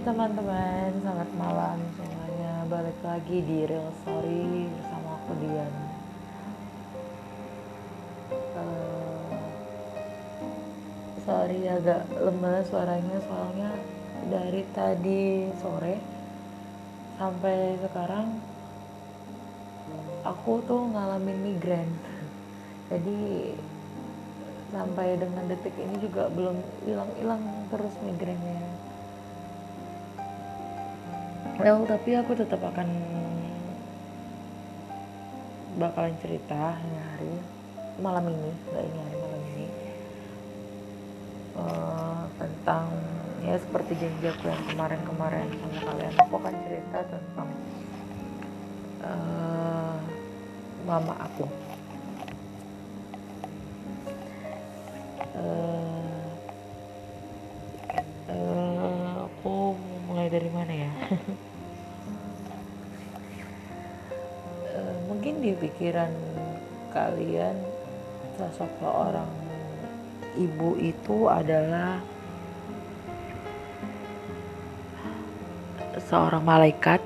teman-teman, selamat malam semuanya. Balik lagi di Real Story bersama aku Dian. Uh, sorry agak lemes suaranya soalnya dari tadi sore sampai sekarang aku tuh ngalamin migrain. Jadi sampai dengan detik ini juga belum hilang-hilang terus migrainnya well tapi aku tetap akan bakalan cerita hari malam ini nggak ini hari malam ini. Uh, tentang ya seperti janji aku yang kemarin-kemarin sama kalian. Aku akan cerita tentang uh, mama aku. Uh, uh, aku mulai dari mana ya di pikiran kalian sosok seorang ibu itu adalah seorang malaikat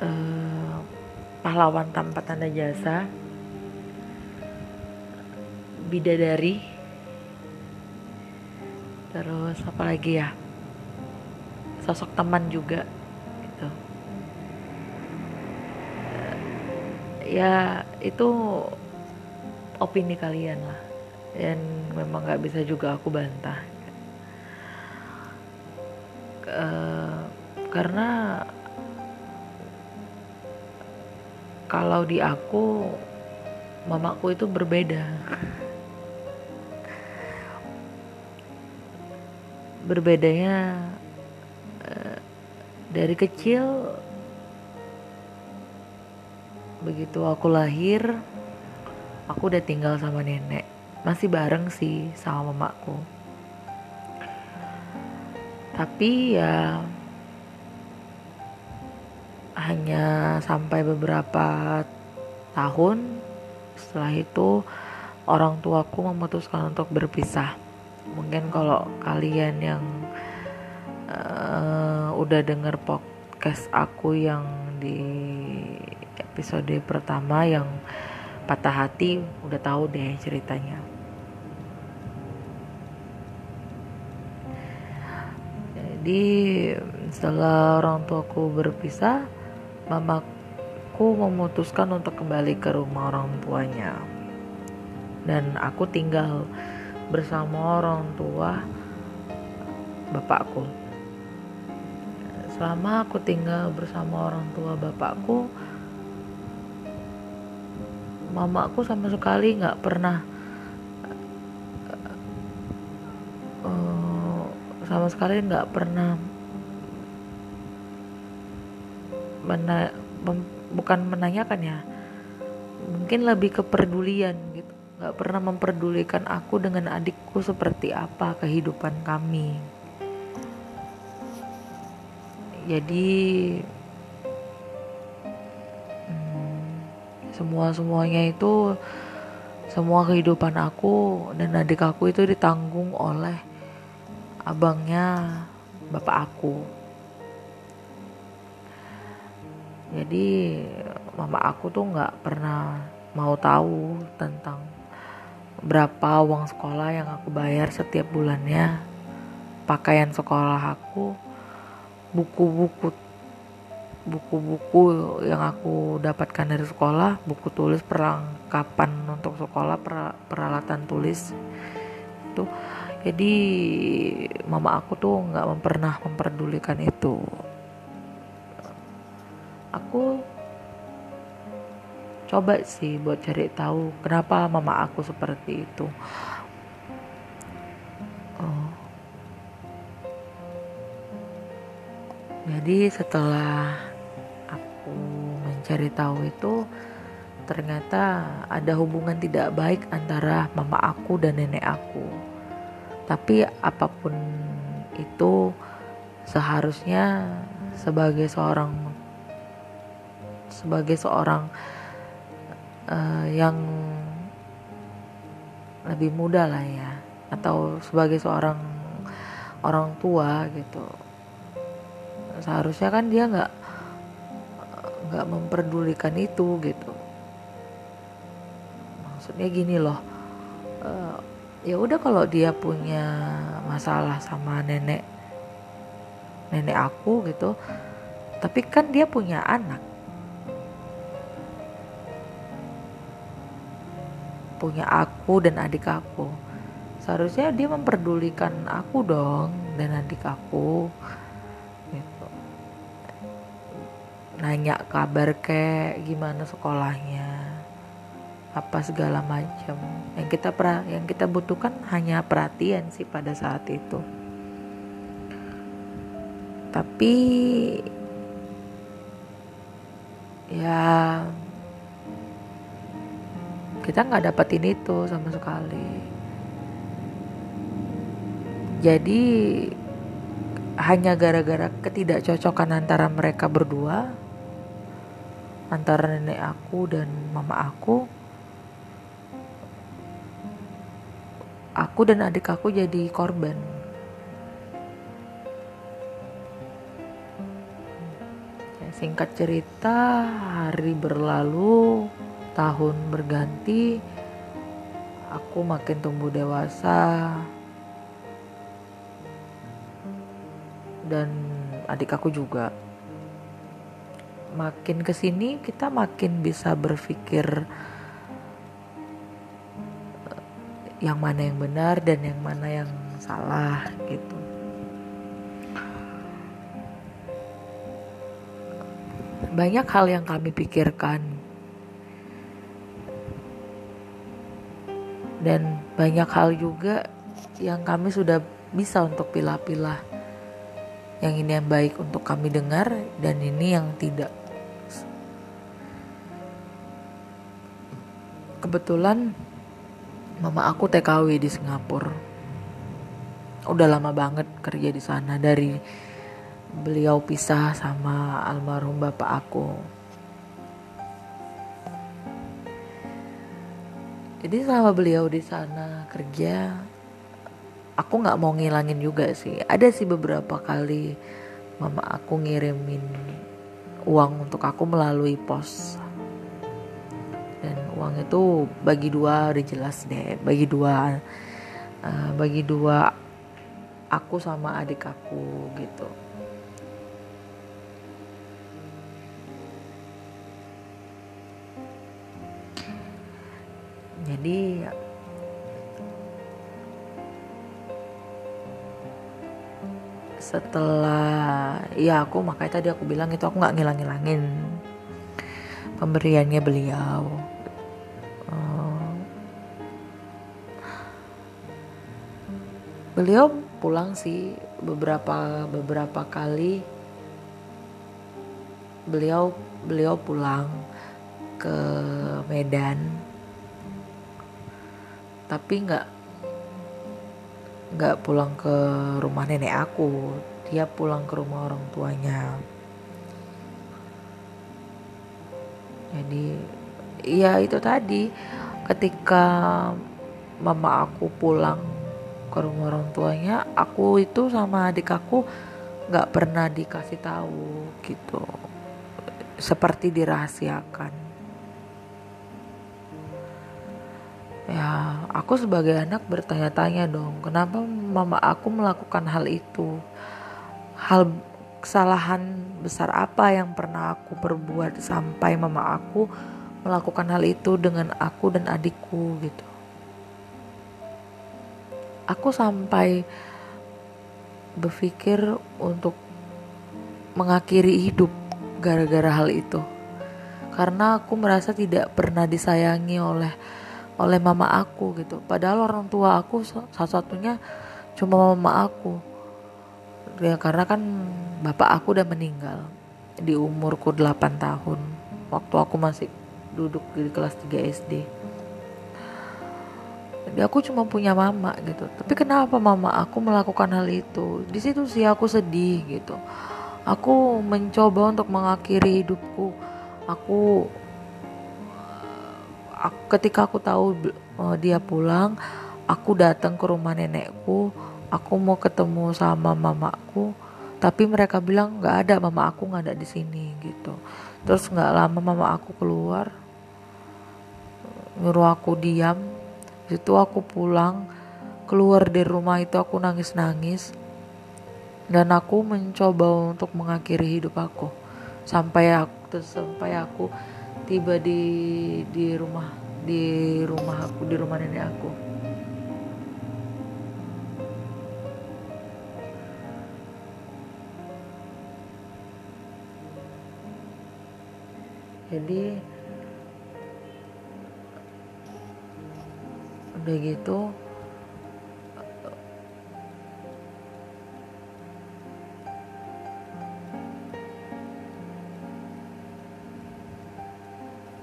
uh, pahlawan tanpa tanda jasa bidadari terus apa lagi ya? Sosok teman juga gitu ya itu opini kalian lah. Dan memang nggak bisa juga aku bantah. Uh, karena kalau di aku mamaku itu berbeda. Berbedanya uh, dari kecil begitu aku lahir aku udah tinggal sama nenek. Masih bareng sih sama mamaku. Tapi ya hanya sampai beberapa tahun setelah itu orang tuaku memutuskan untuk berpisah. Mungkin kalau kalian yang uh, udah denger podcast aku yang di episode pertama yang patah hati udah tahu deh ceritanya jadi setelah orang tuaku berpisah mamaku memutuskan untuk kembali ke rumah orang tuanya dan aku tinggal bersama orang tua bapakku. Selama aku tinggal bersama orang tua bapakku, mamaku sama sekali nggak pernah uh, sama sekali nggak pernah mena mem, bukan menanyakan ya mungkin lebih kepedulian gitu gak pernah memperdulikan aku dengan adikku seperti apa kehidupan kami. Jadi semua semuanya itu semua kehidupan aku dan adik aku itu ditanggung oleh abangnya bapak aku. Jadi mama aku tuh nggak pernah mau tahu tentang berapa uang sekolah yang aku bayar setiap bulannya, pakaian sekolah aku, buku-buku buku-buku yang aku dapatkan dari sekolah, buku tulis perlengkapan untuk sekolah, peralatan tulis itu. Jadi mama aku tuh nggak pernah memperdulikan itu. Aku coba sih buat cari tahu kenapa mama aku seperti itu oh. jadi setelah mencari tahu itu ternyata ada hubungan tidak baik antara mama aku dan nenek aku. Tapi apa pun itu seharusnya sebagai seorang sebagai seorang uh, yang lebih muda lah ya atau sebagai seorang orang tua gitu. Seharusnya kan dia nggak nggak memperdulikan itu gitu. Maksudnya gini loh uh, ya udah kalau dia punya masalah sama nenek nenek aku gitu tapi kan dia punya anak. Punya aku dan adik aku. Seharusnya dia memperdulikan aku dong dan adik aku nanya kabar kayak gimana sekolahnya apa segala macam. Yang kita pra yang kita butuhkan hanya perhatian sih pada saat itu. Tapi ya kita nggak dapetin itu sama sekali. Jadi hanya gara-gara ketidakcocokan antara mereka berdua antara nenek aku dan mama aku aku dan adik aku jadi korban. Ya, singkat cerita hari berlalu tahun berganti aku makin tumbuh dewasa. Dan adik aku juga makin ke sini kita makin bisa berpikir eh, yang mana yang benar dan yang mana yang salah gitu. Banyak hal yang kami pikirkan. Dan banyak hal juga yang kami sudah bisa untuk pilah-pilah. Yang ini yang baik untuk kami dengar dan ini yang tidak kebetulan mama aku TKW di Singapura. Udah lama banget kerja di sana dari beliau pisah sama almarhum bapak aku. Jadi selama beliau di sana kerja aku nggak mau ngilangin juga sih. Ada sih beberapa kali mama aku ngirimin uang untuk aku melalui pos dan uang itu bagi dua udah jelas deh. Bagi dua uh, bagi dua aku sama adik aku gitu. Jadi setelah ya aku makanya tadi aku bilang itu aku nggak ngilang-ngilangin pemberiannya beliau. Uh, beliau pulang sih beberapa beberapa kali. Beliau beliau pulang ke Medan. Tapi nggak nggak pulang ke rumah nenek aku. Dia pulang ke rumah orang tuanya jadi ya itu tadi. Ketika mama aku pulang ke rumah orang tuanya aku itu sama adik aku nggak pernah dikasih tahu gitu. Seperti dirahasiakan. Ya aku sebagai anak bertanya-tanya dong kenapa mama aku melakukan hal itu? Hal kesalahan besar apa yang pernah aku perbuat sampai mama aku melakukan hal itu dengan aku dan adikku gitu. Aku sampai berpikir untuk mengakhiri hidup gara-gara hal itu. Karena aku merasa tidak pernah disayangi oleh oleh mama aku gitu. Padahal orang tua aku satu-satunya cuma mama aku ya karena kan bapak aku udah meninggal di umurku 8 tahun. Waktu aku masih duduk di kelas 3 SD jadi aku cuma punya mama gitu. Tapi kenapa mama aku melakukan hal itu? Di situ sih aku sedih gitu. Aku mencoba untuk mengakhiri hidupku. Aku, ketika aku tahu uh, dia pulang aku datang ke rumah nenekku aku mau ketemu sama mamaku tapi mereka bilang nggak ada mama aku nggak ada di sini gitu. Terus nggak lama mama aku keluar nyuruh aku diam. Itu aku pulang keluar dari rumah itu aku nangis nangis dan aku mencoba untuk mengakhiri hidup aku. Sampai aku sampai aku tiba di di rumah di rumah aku di rumah nenek aku jadi udah gitu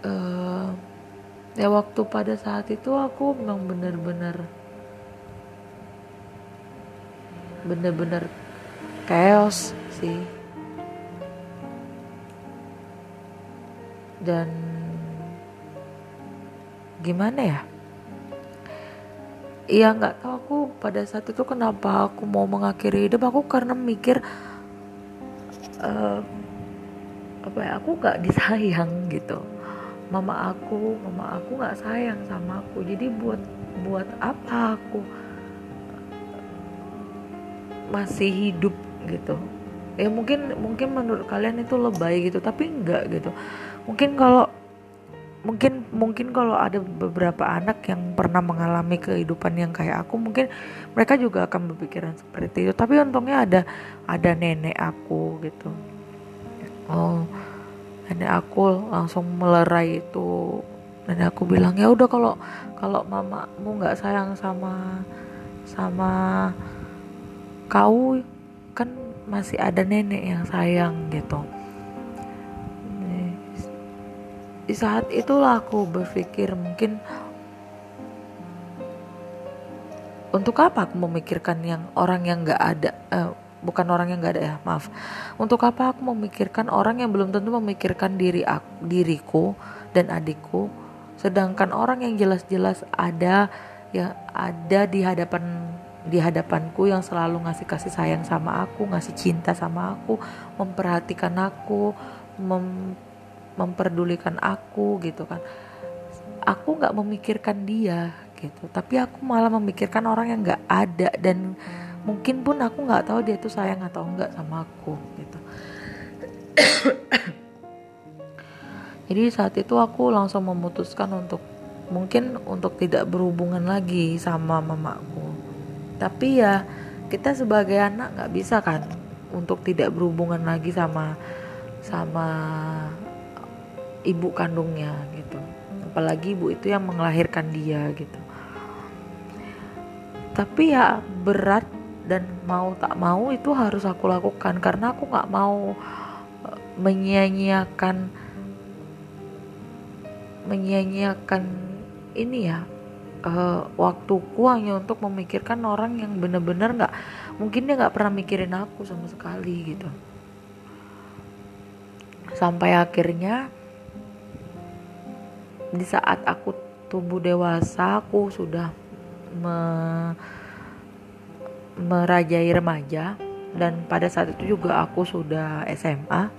uh, ya waktu pada saat itu aku memang benar-benar benar-benar chaos sih dan gimana ya? Iya nggak tahu aku pada saat itu kenapa aku mau mengakhiri hidup. Aku karena mikir uh, apa ya aku nggak disayang gitu. Mama aku mama aku nggak sayang sama aku. Jadi buat buat apa aku masih hidup gitu ya mungkin mungkin menurut kalian itu lebay gitu tapi enggak gitu. Mungkin kalau mungkin mungkin kalau ada beberapa anak yang pernah mengalami kehidupan yang kayak aku mungkin mereka juga akan berpikiran seperti itu. Tapi untungnya ada ada nenek aku gitu. Oh nenek aku langsung melerai itu. Nenek aku bilang ya udah kalau kalau mamamu nggak sayang sama sama kau masih ada nenek yang sayang gitu. Di saat itulah aku berpikir mungkin untuk apa aku memikirkan yang orang yang nggak ada uh, bukan orang yang gak ada ya maaf. Untuk apa aku memikirkan orang yang belum tentu memikirkan diri aku, diriku dan adikku sedangkan orang yang jelas-jelas ada yang ada di hadapan di hadapanku yang selalu ngasih kasih sayang sama aku ngasih cinta sama aku memperhatikan aku mem, memperdulikan aku gitu kan. Aku nggak memikirkan dia gitu tapi aku malah memikirkan orang yang nggak ada dan mungkin pun aku nggak tahu dia tuh sayang atau enggak sama aku gitu. Jadi saat itu aku langsung memutuskan untuk mungkin untuk tidak berhubungan lagi sama mamaku tapi ya kita sebagai anak nggak bisa kan untuk tidak berhubungan lagi sama sama ibu kandungnya gitu. Apalagi ibu itu yang melahirkan dia gitu. Tapi ya berat dan mau tak mau itu harus aku lakukan. Karena aku nggak mau eh, menyia-nyiakan ini ya uh, waktuku hanya untuk memikirkan orang yang benar-benar nggak mungkin dia nggak pernah mikirin aku sama sekali gitu. Sampai akhirnya di saat aku tumbuh dewasa aku sudah me merajai remaja dan pada saat itu juga aku sudah SMA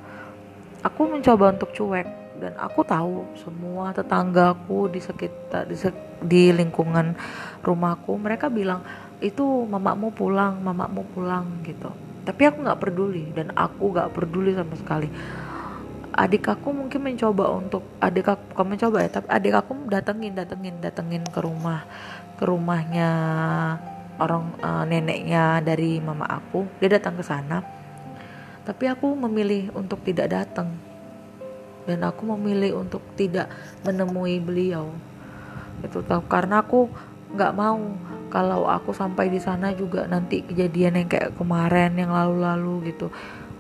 aku mencoba untuk cuek dan aku tahu semua tetanggaku di sekitar di, sek, di lingkungan rumahku mereka bilang itu mamamu pulang mamamu pulang gitu. Tapi aku nggak peduli dan aku nggak peduli sama sekali. Adik aku mungkin mencoba untuk adik aku bukan mencoba ya tapi adik aku datengin datengin datengin ke rumah ke rumahnya orang uh, neneknya dari mama aku. Dia datang ke sana. Tapi aku memilih untuk tidak datang dan aku memilih untuk tidak menemui beliau. Itu tahu karena aku nggak mau kalau aku sampai di sana juga nanti kejadian yang kayak kemarin yang lalu-lalu gitu.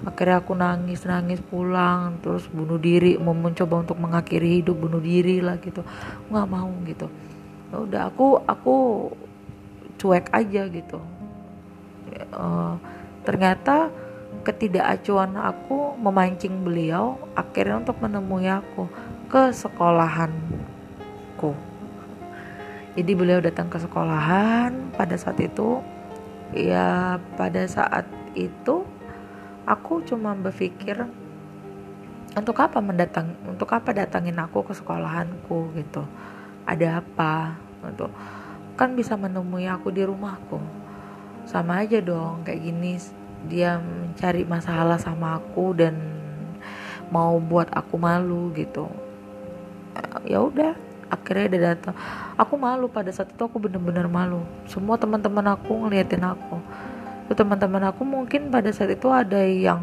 Akhirnya aku nangis nangis pulang terus bunuh diri mau mencoba untuk mengakhiri hidup bunuh diri lah gitu. Nggak mau gitu. Ya udah aku aku cuek aja gitu. Uh, ternyata ketidakacuan aku memancing beliau akhirnya untuk menemui aku ke sekolahanku. Jadi beliau datang ke sekolahan pada saat itu. Ya pada saat itu aku cuma berpikir untuk apa mendatang untuk apa datangin aku ke sekolahanku? gitu. Ada apa? untuk kan bisa menemui aku di rumahku. Sama aja dong kayak gini dia mencari masalah sama aku dan mau buat aku malu gitu. Ya udah akhirnya dia datang. Aku malu pada saat itu aku bener-bener malu. Semua teman-teman aku ngeliatin aku. Teman-teman aku mungkin pada saat itu ada yang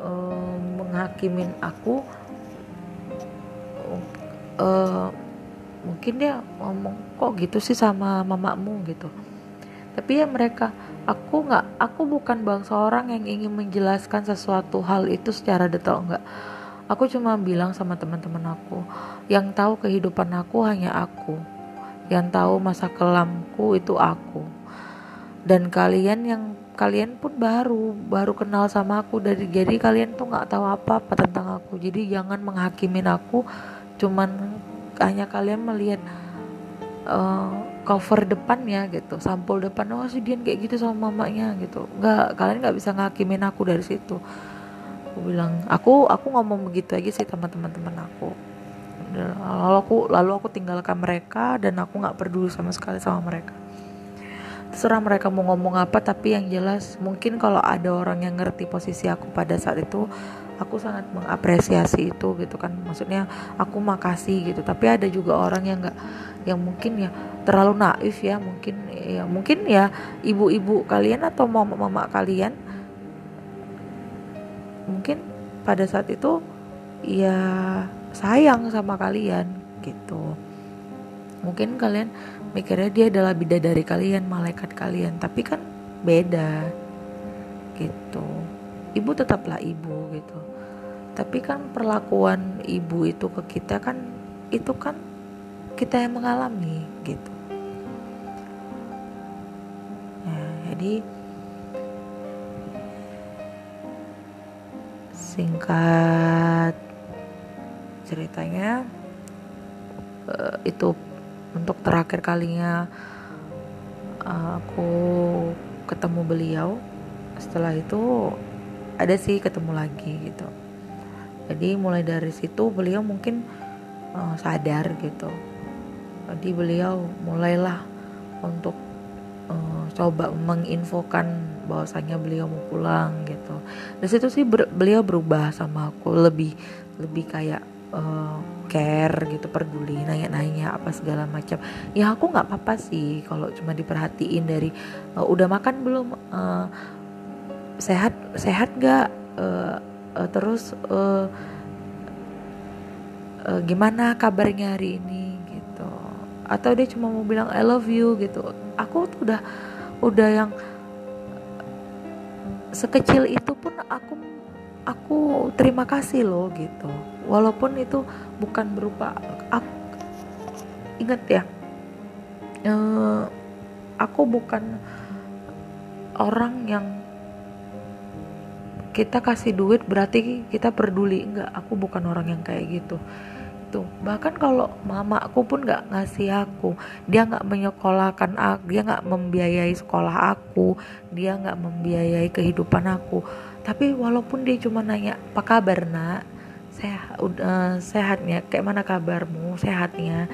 uh, menghakimin aku. Uh, mungkin dia ngomong kok gitu sih sama mamamu? gitu. Tapi ya mereka aku nggak aku bukan bangsa orang yang ingin menjelaskan sesuatu hal itu secara detail enggak Aku cuma bilang sama teman-teman aku, yang tahu kehidupan aku hanya aku. Yang tahu masa kelamku itu aku. Dan kalian yang kalian pun baru baru kenal sama aku dari jadi kalian tuh nggak tahu apa apa tentang aku jadi jangan menghakimin aku cuman hanya kalian melihat uh, cover depannya gitu sampul depan oh si Dian kayak gitu sama mamanya gitu. Nggak kalian nggak bisa ngakimin aku dari situ. Aku bilang aku aku ngomong begitu aja sih sama teman-teman aku. Lalu aku lalu aku tinggalkan mereka dan aku nggak peduli sama sekali sama mereka. Terserah mereka mau ngomong apa tapi yang jelas mungkin kalau ada orang yang ngerti posisi aku pada saat itu aku sangat mengapresiasi itu gitu kan. Maksudnya aku makasih gitu tapi ada juga orang yang nggak yang mungkin ya terlalu naif ya mungkin ya mungkin ya ibu-ibu kalian atau mama-mama kalian mungkin pada saat itu ya sayang sama kalian gitu. Mungkin kalian mikirnya dia adalah bidadari kalian malaikat kalian tapi kan beda gitu. Ibu tetaplah ibu gitu. Tapi kan perlakuan ibu itu ke kita kan itu kan kita yang mengalami gitu. Nah, jadi singkat ceritanya uh, itu untuk terakhir kalinya uh, aku ketemu beliau. Setelah itu ada sih ketemu lagi gitu. Jadi mulai dari situ beliau mungkin uh, sadar gitu jadi beliau mulailah untuk uh, coba menginfokan bahwasanya beliau mau pulang gitu. Dari situ sih ber, beliau berubah sama aku. Lebih lebih kayak uh, care gitu peduli nanya-nanya apa segala macam. Ya aku nggak apa-apa sih kalau cuma diperhatiin dari uh, udah makan belum? Uh, sehat sehat nggak? Uh, uh, terus uh, uh, gimana kabarnya hari ini atau dia cuma mau bilang I love you gitu. Aku tuh udah udah yang sekecil itu pun aku aku terima kasih loh gitu. Walaupun itu bukan berupa aku, inget ya uh, aku bukan orang yang kita kasih duit berarti kita peduli. Enggak aku bukan orang yang kayak gitu gitu. Bahkan kalau mama aku pun nggak ngasih aku dia nggak menyekolahkan aku dia nggak membiayai sekolah aku dia nggak membiayai kehidupan aku. Tapi walaupun dia cuma nanya apa kabar nak? Sehat uh, sehatnya? Kayak mana kabarmu? Sehatnya?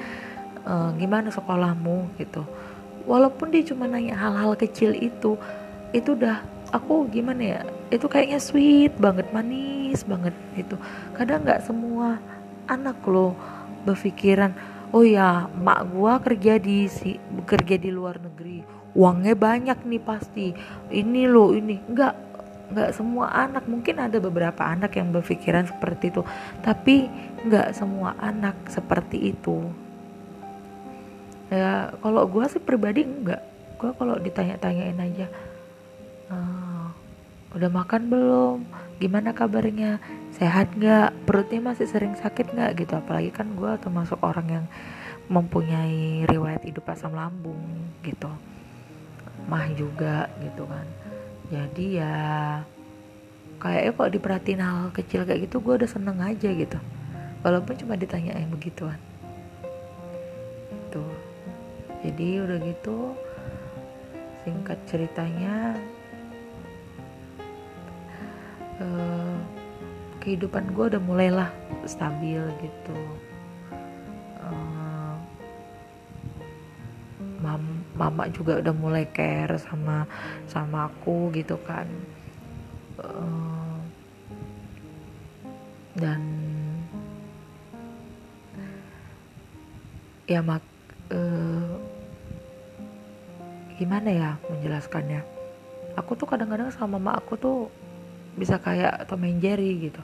Uh, gimana sekolahmu? Gitu. Walaupun dia cuma nanya hal-hal kecil itu itu udah aku gimana ya itu kayaknya sweet banget manis banget gitu. Kadang nggak semua anak lo berpikiran oh ya mak gua kerja di si kerja di luar negeri uangnya banyak nih pasti ini lo ini. Enggak enggak semua anak mungkin ada beberapa anak yang berpikiran seperti itu tapi enggak semua anak seperti itu. Ya kalau gua sih pribadi enggak gua kalau ditanya-tanyain aja uh, udah makan belum? Gimana kabarnya sehat nggak? Perutnya masih sering sakit nggak gitu? Apalagi kan gue termasuk orang yang mempunyai riwayat hidup asam lambung gitu. Mah juga gitu kan. Jadi ya kayaknya kok diperhatiin hal kecil kayak gitu gue udah seneng aja gitu. Walaupun cuma ditanya yang begituan. Tuh. Jadi udah gitu singkat ceritanya uh, kehidupan gue udah mulailah stabil gitu. Uh, mam mama juga udah mulai care sama sama aku gitu kan. Uh, dan ya mak uh, gimana ya menjelaskannya? Aku tuh kadang-kadang sama mama aku tuh bisa kayak Tom and Jerry gitu.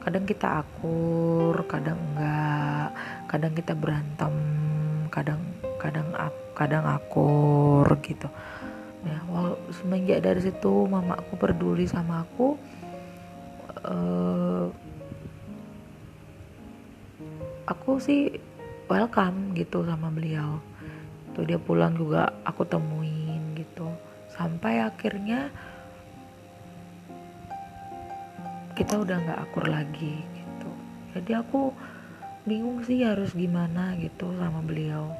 Kadang kita akur kadang enggak. Kadang kita berantem kadang kadang kadang akur gitu. Ya walau semenjak dari situ mama aku peduli sama aku uh, aku sih welcome gitu sama beliau. Tuh dia pulang juga aku temuin gitu. Sampai akhirnya kita udah nggak akur lagi gitu. Jadi aku bingung sih harus gimana gitu sama beliau.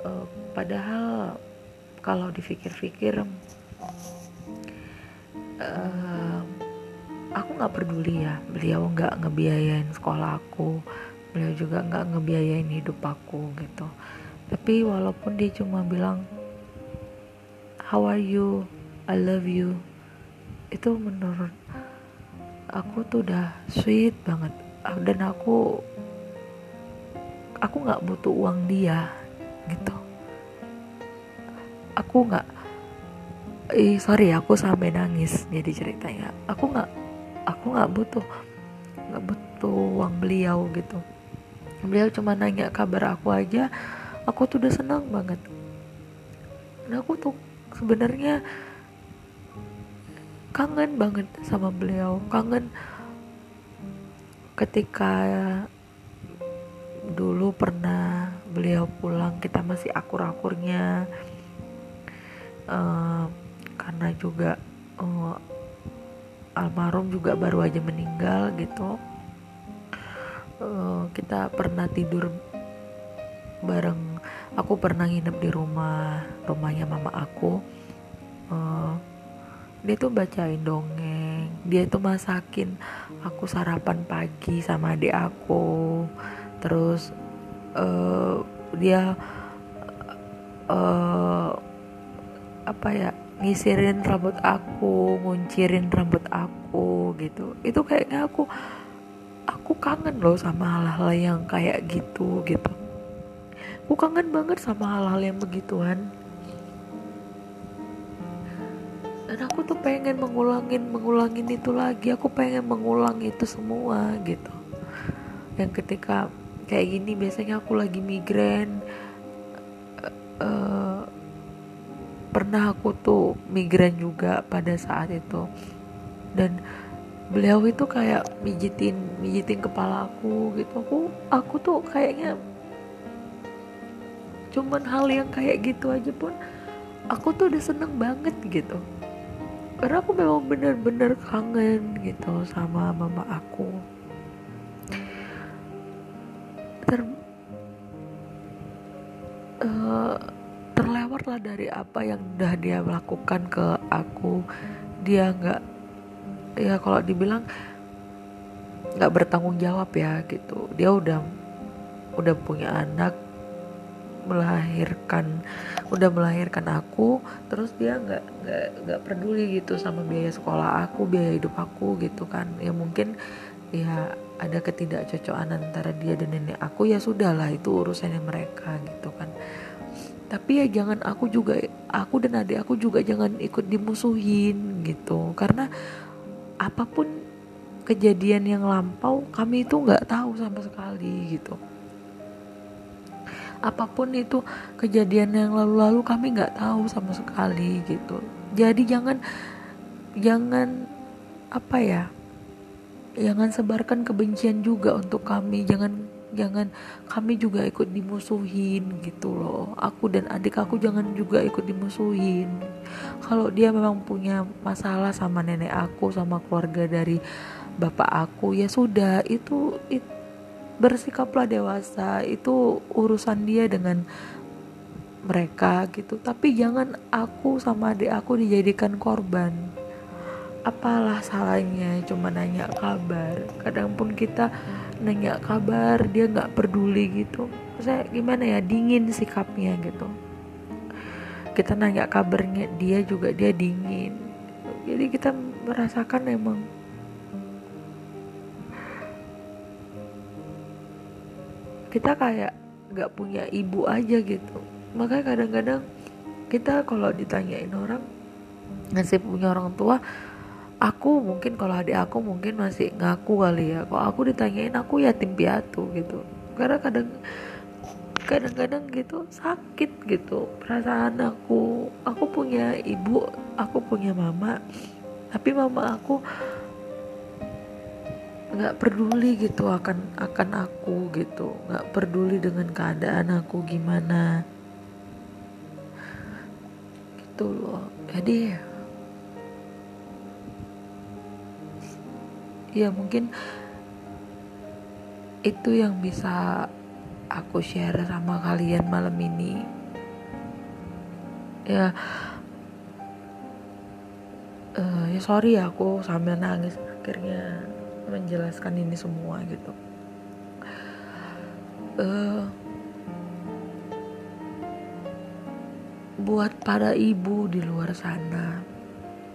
Uh, padahal kalau dipikir-pikir uh, aku nggak peduli ya beliau nggak ngebiayain sekolah aku beliau juga nggak ngebiayain hidup aku gitu. Tapi walaupun dia cuma bilang how are you? I love you. Itu menurut aku tuh udah sweet banget. Ah, dan aku aku nggak butuh uang dia gitu. Aku nggak eh sorry aku sampai nangis jadi ceritanya. Aku nggak aku nggak butuh nggak butuh uang beliau gitu. Beliau cuma nanya kabar aku aja aku tuh udah senang banget. Dan aku tuh sebenarnya kangen banget sama beliau. Kangen ketika dulu pernah beliau pulang kita masih akur-akurnya. Uh, karena juga uh, almarhum juga baru aja meninggal gitu. Uh, kita pernah tidur bareng. Aku pernah nginep di rumah rumahnya mama aku. Uh, dia tuh bacain dongeng. Dia tuh masakin aku sarapan pagi sama adik aku. Terus uh, dia uh, apa ya ngisirin rambut aku nguncirin rambut aku gitu. Itu kayaknya aku aku kangen loh sama hal-hal yang kayak gitu gitu. Aku kangen banget sama hal-hal yang begituan aku tuh pengen mengulangin mengulangin itu lagi. Aku pengen mengulang itu semua gitu. Yang ketika kayak gini biasanya aku lagi migrain uh, pernah aku tuh migrain juga pada saat itu. Dan beliau itu kayak mijitin mijitin kepala aku gitu. Aku aku tuh kayaknya cuman hal yang kayak gitu aja pun aku tuh udah seneng banget gitu karena aku memang benar-benar kangen gitu sama mama aku. Ter uh, terlewat lah dari apa yang udah dia lakukan ke aku. Dia nggak ya kalau dibilang nggak bertanggung jawab ya gitu. Dia udah udah punya anak melahirkan udah melahirkan aku terus dia nggak nggak nggak peduli gitu sama biaya sekolah aku biaya hidup aku gitu kan. Ya mungkin ya ada ketidakcocokan antara dia dan nenek aku ya sudahlah itu urusannya mereka gitu kan. Tapi ya jangan aku juga aku dan adik aku juga jangan ikut dimusuhin gitu. Karena apa pun kejadian yang lampau kami itu nggak tahu sama sekali gitu apa pun itu kejadian yang lalu-lalu kami nggak tahu sama sekali gitu. Jadi jangan jangan apa ya jangan sebarkan kebencian juga untuk kami. Jangan jangan kami juga ikut dimusuhin gitu loh. Aku dan adik aku jangan juga ikut dimusuhin. Kalau dia memang punya masalah sama nenek aku sama keluarga dari bapak aku ya sudah. Itu itu bersikaplah dewasa itu urusan dia dengan mereka gitu. Tapi jangan aku sama adik aku dijadikan korban. Apalah salahnya cuma nanya kabar. Kadang pun kita nanya kabar dia nggak peduli gitu. Saya gimana ya dingin sikapnya gitu. Kita nanya kabarnya dia juga dia dingin. Jadi kita merasakan emang kita kayak nggak punya ibu aja gitu. Makanya kadang-kadang kita kalau ditanyain orang ngasih punya orang tua aku mungkin kalau adik aku mungkin masih ngaku kali ya. Kalau aku ditanyain aku yatim piatu gitu. Karena kadang kadang-kadang gitu sakit gitu perasaan aku. Aku punya ibu aku punya mama. Tapi mama aku nggak peduli gitu akan akan aku gitu. Nggak peduli dengan keadaan aku gimana. Gitu loh. Jadi ya mungkin itu yang bisa aku share sama kalian malam ini. Ya uh, ya sorry ya aku sambil nangis akhirnya menjelaskan ini semua gitu. Uh, buat para ibu di luar sana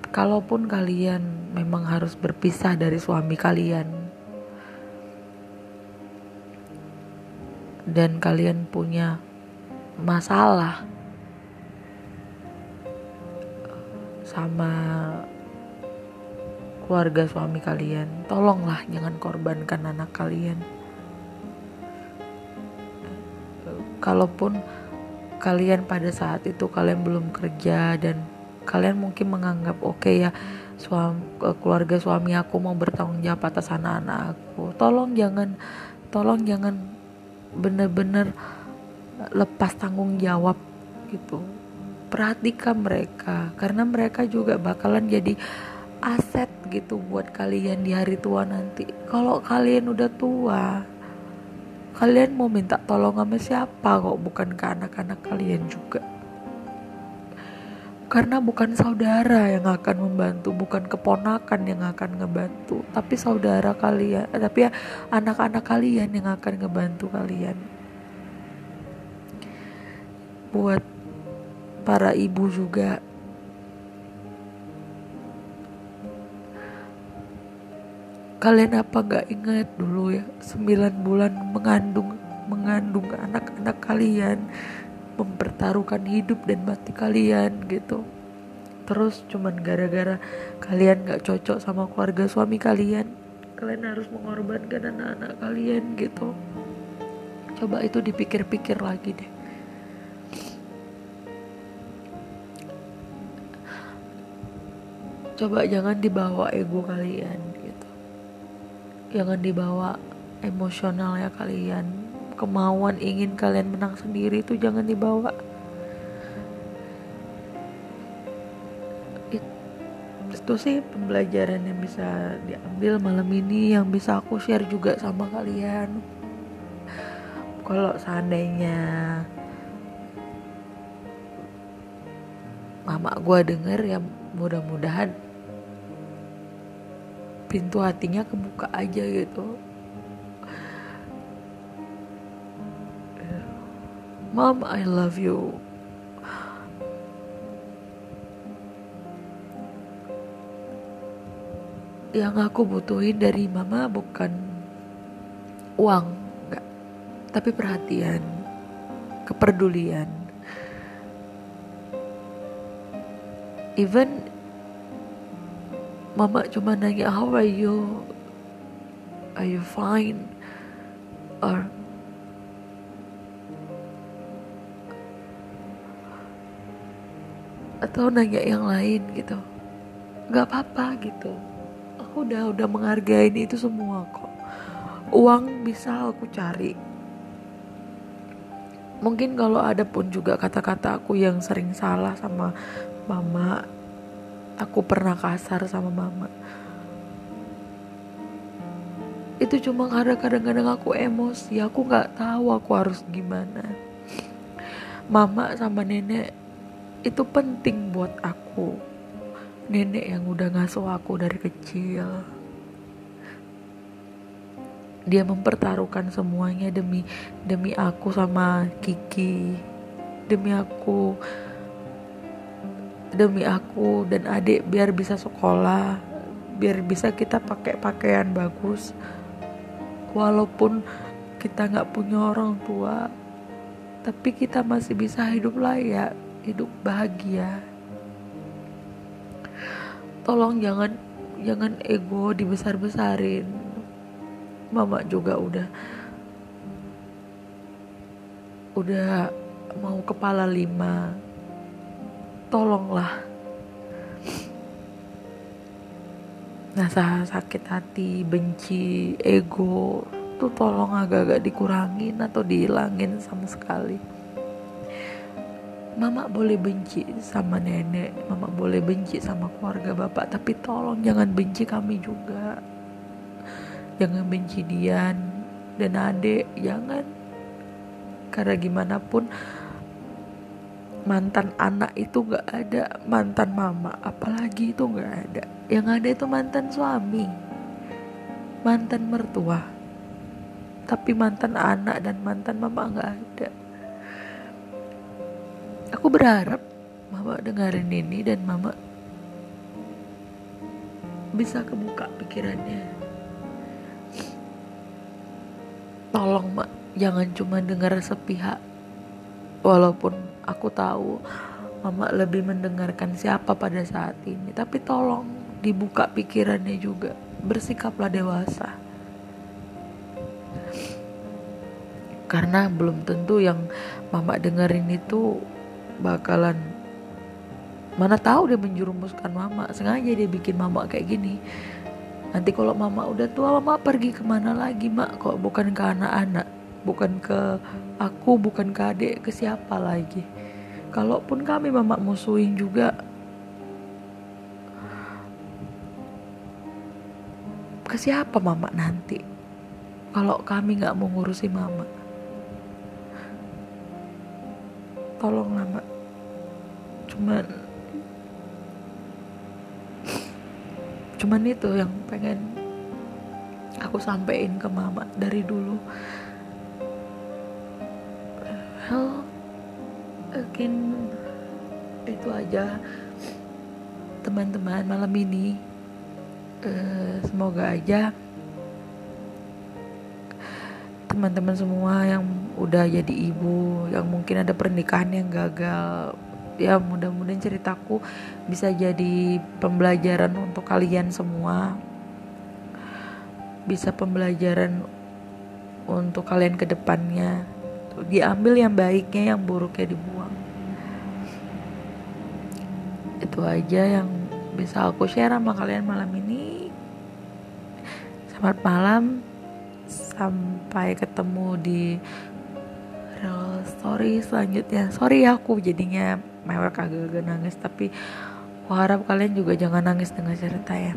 kalaupun kalian memang harus berpisah dari suami kalian dan kalian punya masalah sama keluarga suami kalian, tolonglah jangan korbankan anak kalian. Kalaupun kalian pada saat itu kalian belum kerja dan kalian mungkin menganggap oke okay ya suami eh, keluarga suami aku mau bertanggung jawab atas anak-anak aku tolong jangan tolong jangan bener-bener lepas tanggung jawab gitu perhatikan mereka karena mereka juga bakalan jadi aset gitu buat kalian di hari tua nanti. Kalau kalian udah tua kalian mau minta tolong sama siapa kok? Bukan ke anak-anak kalian juga. Karena bukan saudara yang akan membantu, bukan keponakan yang akan ngebantu, tapi saudara kalian, eh, tapi ya anak-anak kalian yang akan ngebantu kalian. Buat para ibu juga kalian apa gak ingat dulu ya 9 bulan mengandung mengandung anak-anak kalian mempertaruhkan hidup dan mati kalian gitu. Terus cuman gara-gara kalian gak cocok sama keluarga suami kalian kalian harus mengorbankan anak-anak kalian gitu. Coba itu dipikir-pikir lagi deh. Coba jangan dibawa ego kalian jangan dibawa emosional ya kalian. Kemauan ingin kalian menang sendiri itu jangan dibawa. Itu sih pembelajaran yang bisa diambil malam ini yang bisa aku share juga sama kalian. Kalau seandainya mama gue denger ya mudah-mudahan pintu hatinya kebuka aja gitu Mom, I love you. Yang aku butuhin dari mama bukan uang, enggak, tapi perhatian, kepedulian. Even mama cuma nanya how are you, are you fine, or atau nanya yang lain gitu. Nggak apa-apa gitu. Aku udah udah menghargai itu semua kok. Uang bisa aku cari. Mungkin kalau ada pun juga kata-kata aku yang sering salah sama mama aku pernah kasar sama mama. Itu cuma karena kadang-kadang aku emosi aku nggak tahu aku harus gimana. Mama sama nenek itu penting buat aku. Nenek yang udah ngasuh aku dari kecil. Dia mempertaruhkan semuanya demi demi aku sama Kiki. Demi aku demi aku dan adik biar bisa sekolah biar bisa kita pakai pakaian bagus. Walaupun kita nggak punya orang tua tapi kita masih bisa hidup layak hidup bahagia. Tolong jangan jangan ego dibesar-besarin. Mama juga udah udah mau kepala lima tolonglah. Rasa sakit hati benci ego tuh tolong agak-agak dikurangin atau dihilangin sama sekali. Mama boleh benci sama nenek, mama boleh benci sama keluarga bapak, tapi tolong jangan benci kami juga. Jangan benci Dian dan adek jangan. Karena gimana pun mantan anak itu gak ada mantan mama apalagi itu gak ada. Yang ada itu mantan suami mantan mertua tapi mantan anak dan mantan mama gak ada. Aku berharap mama dengerin ini dan mama bisa kebuka pikirannya. Tolong mak jangan cuma dengar sepihak walaupun aku tahu mama lebih mendengarkan siapa pada saat ini tapi tolong dibuka pikirannya juga. Bersikaplah dewasa. Karena belum tentu yang mama dengerin itu bakalan mana tahu dia menjurumuskan mama. Sengaja dia bikin mama kayak gini. Nanti kalau mama udah tua mama pergi ke mana lagi mak? Kok bukan ke anak-anak bukan ke aku bukan ke adik ke siapa lagi. Kalaupun kami mama musuhin juga ke siapa mama nanti? Kalau kami nggak mau ngurusi mama tolong mak cuman cuman itu yang pengen aku sampein ke mama dari dulu hal mungkin itu aja. Teman-teman malam ini uh, semoga aja teman-teman semua yang udah jadi ibu yang mungkin ada pernikahan yang gagal ya mudah-mudahan ceritaku bisa jadi pembelajaran untuk kalian semua. Bisa pembelajaran untuk kalian ke depannya diambil yang baiknya yang buruknya dibuang. Itu aja yang bisa aku share sama kalian malam ini. Selamat malam. Sampai ketemu di real story selanjutnya. Sorry ya aku jadinya mewek agak-agak nangis tapi aku harap kalian juga jangan nangis dengan cerita ya.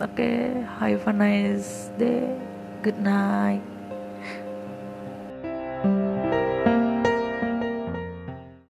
Oke okay, have a nice day. Good night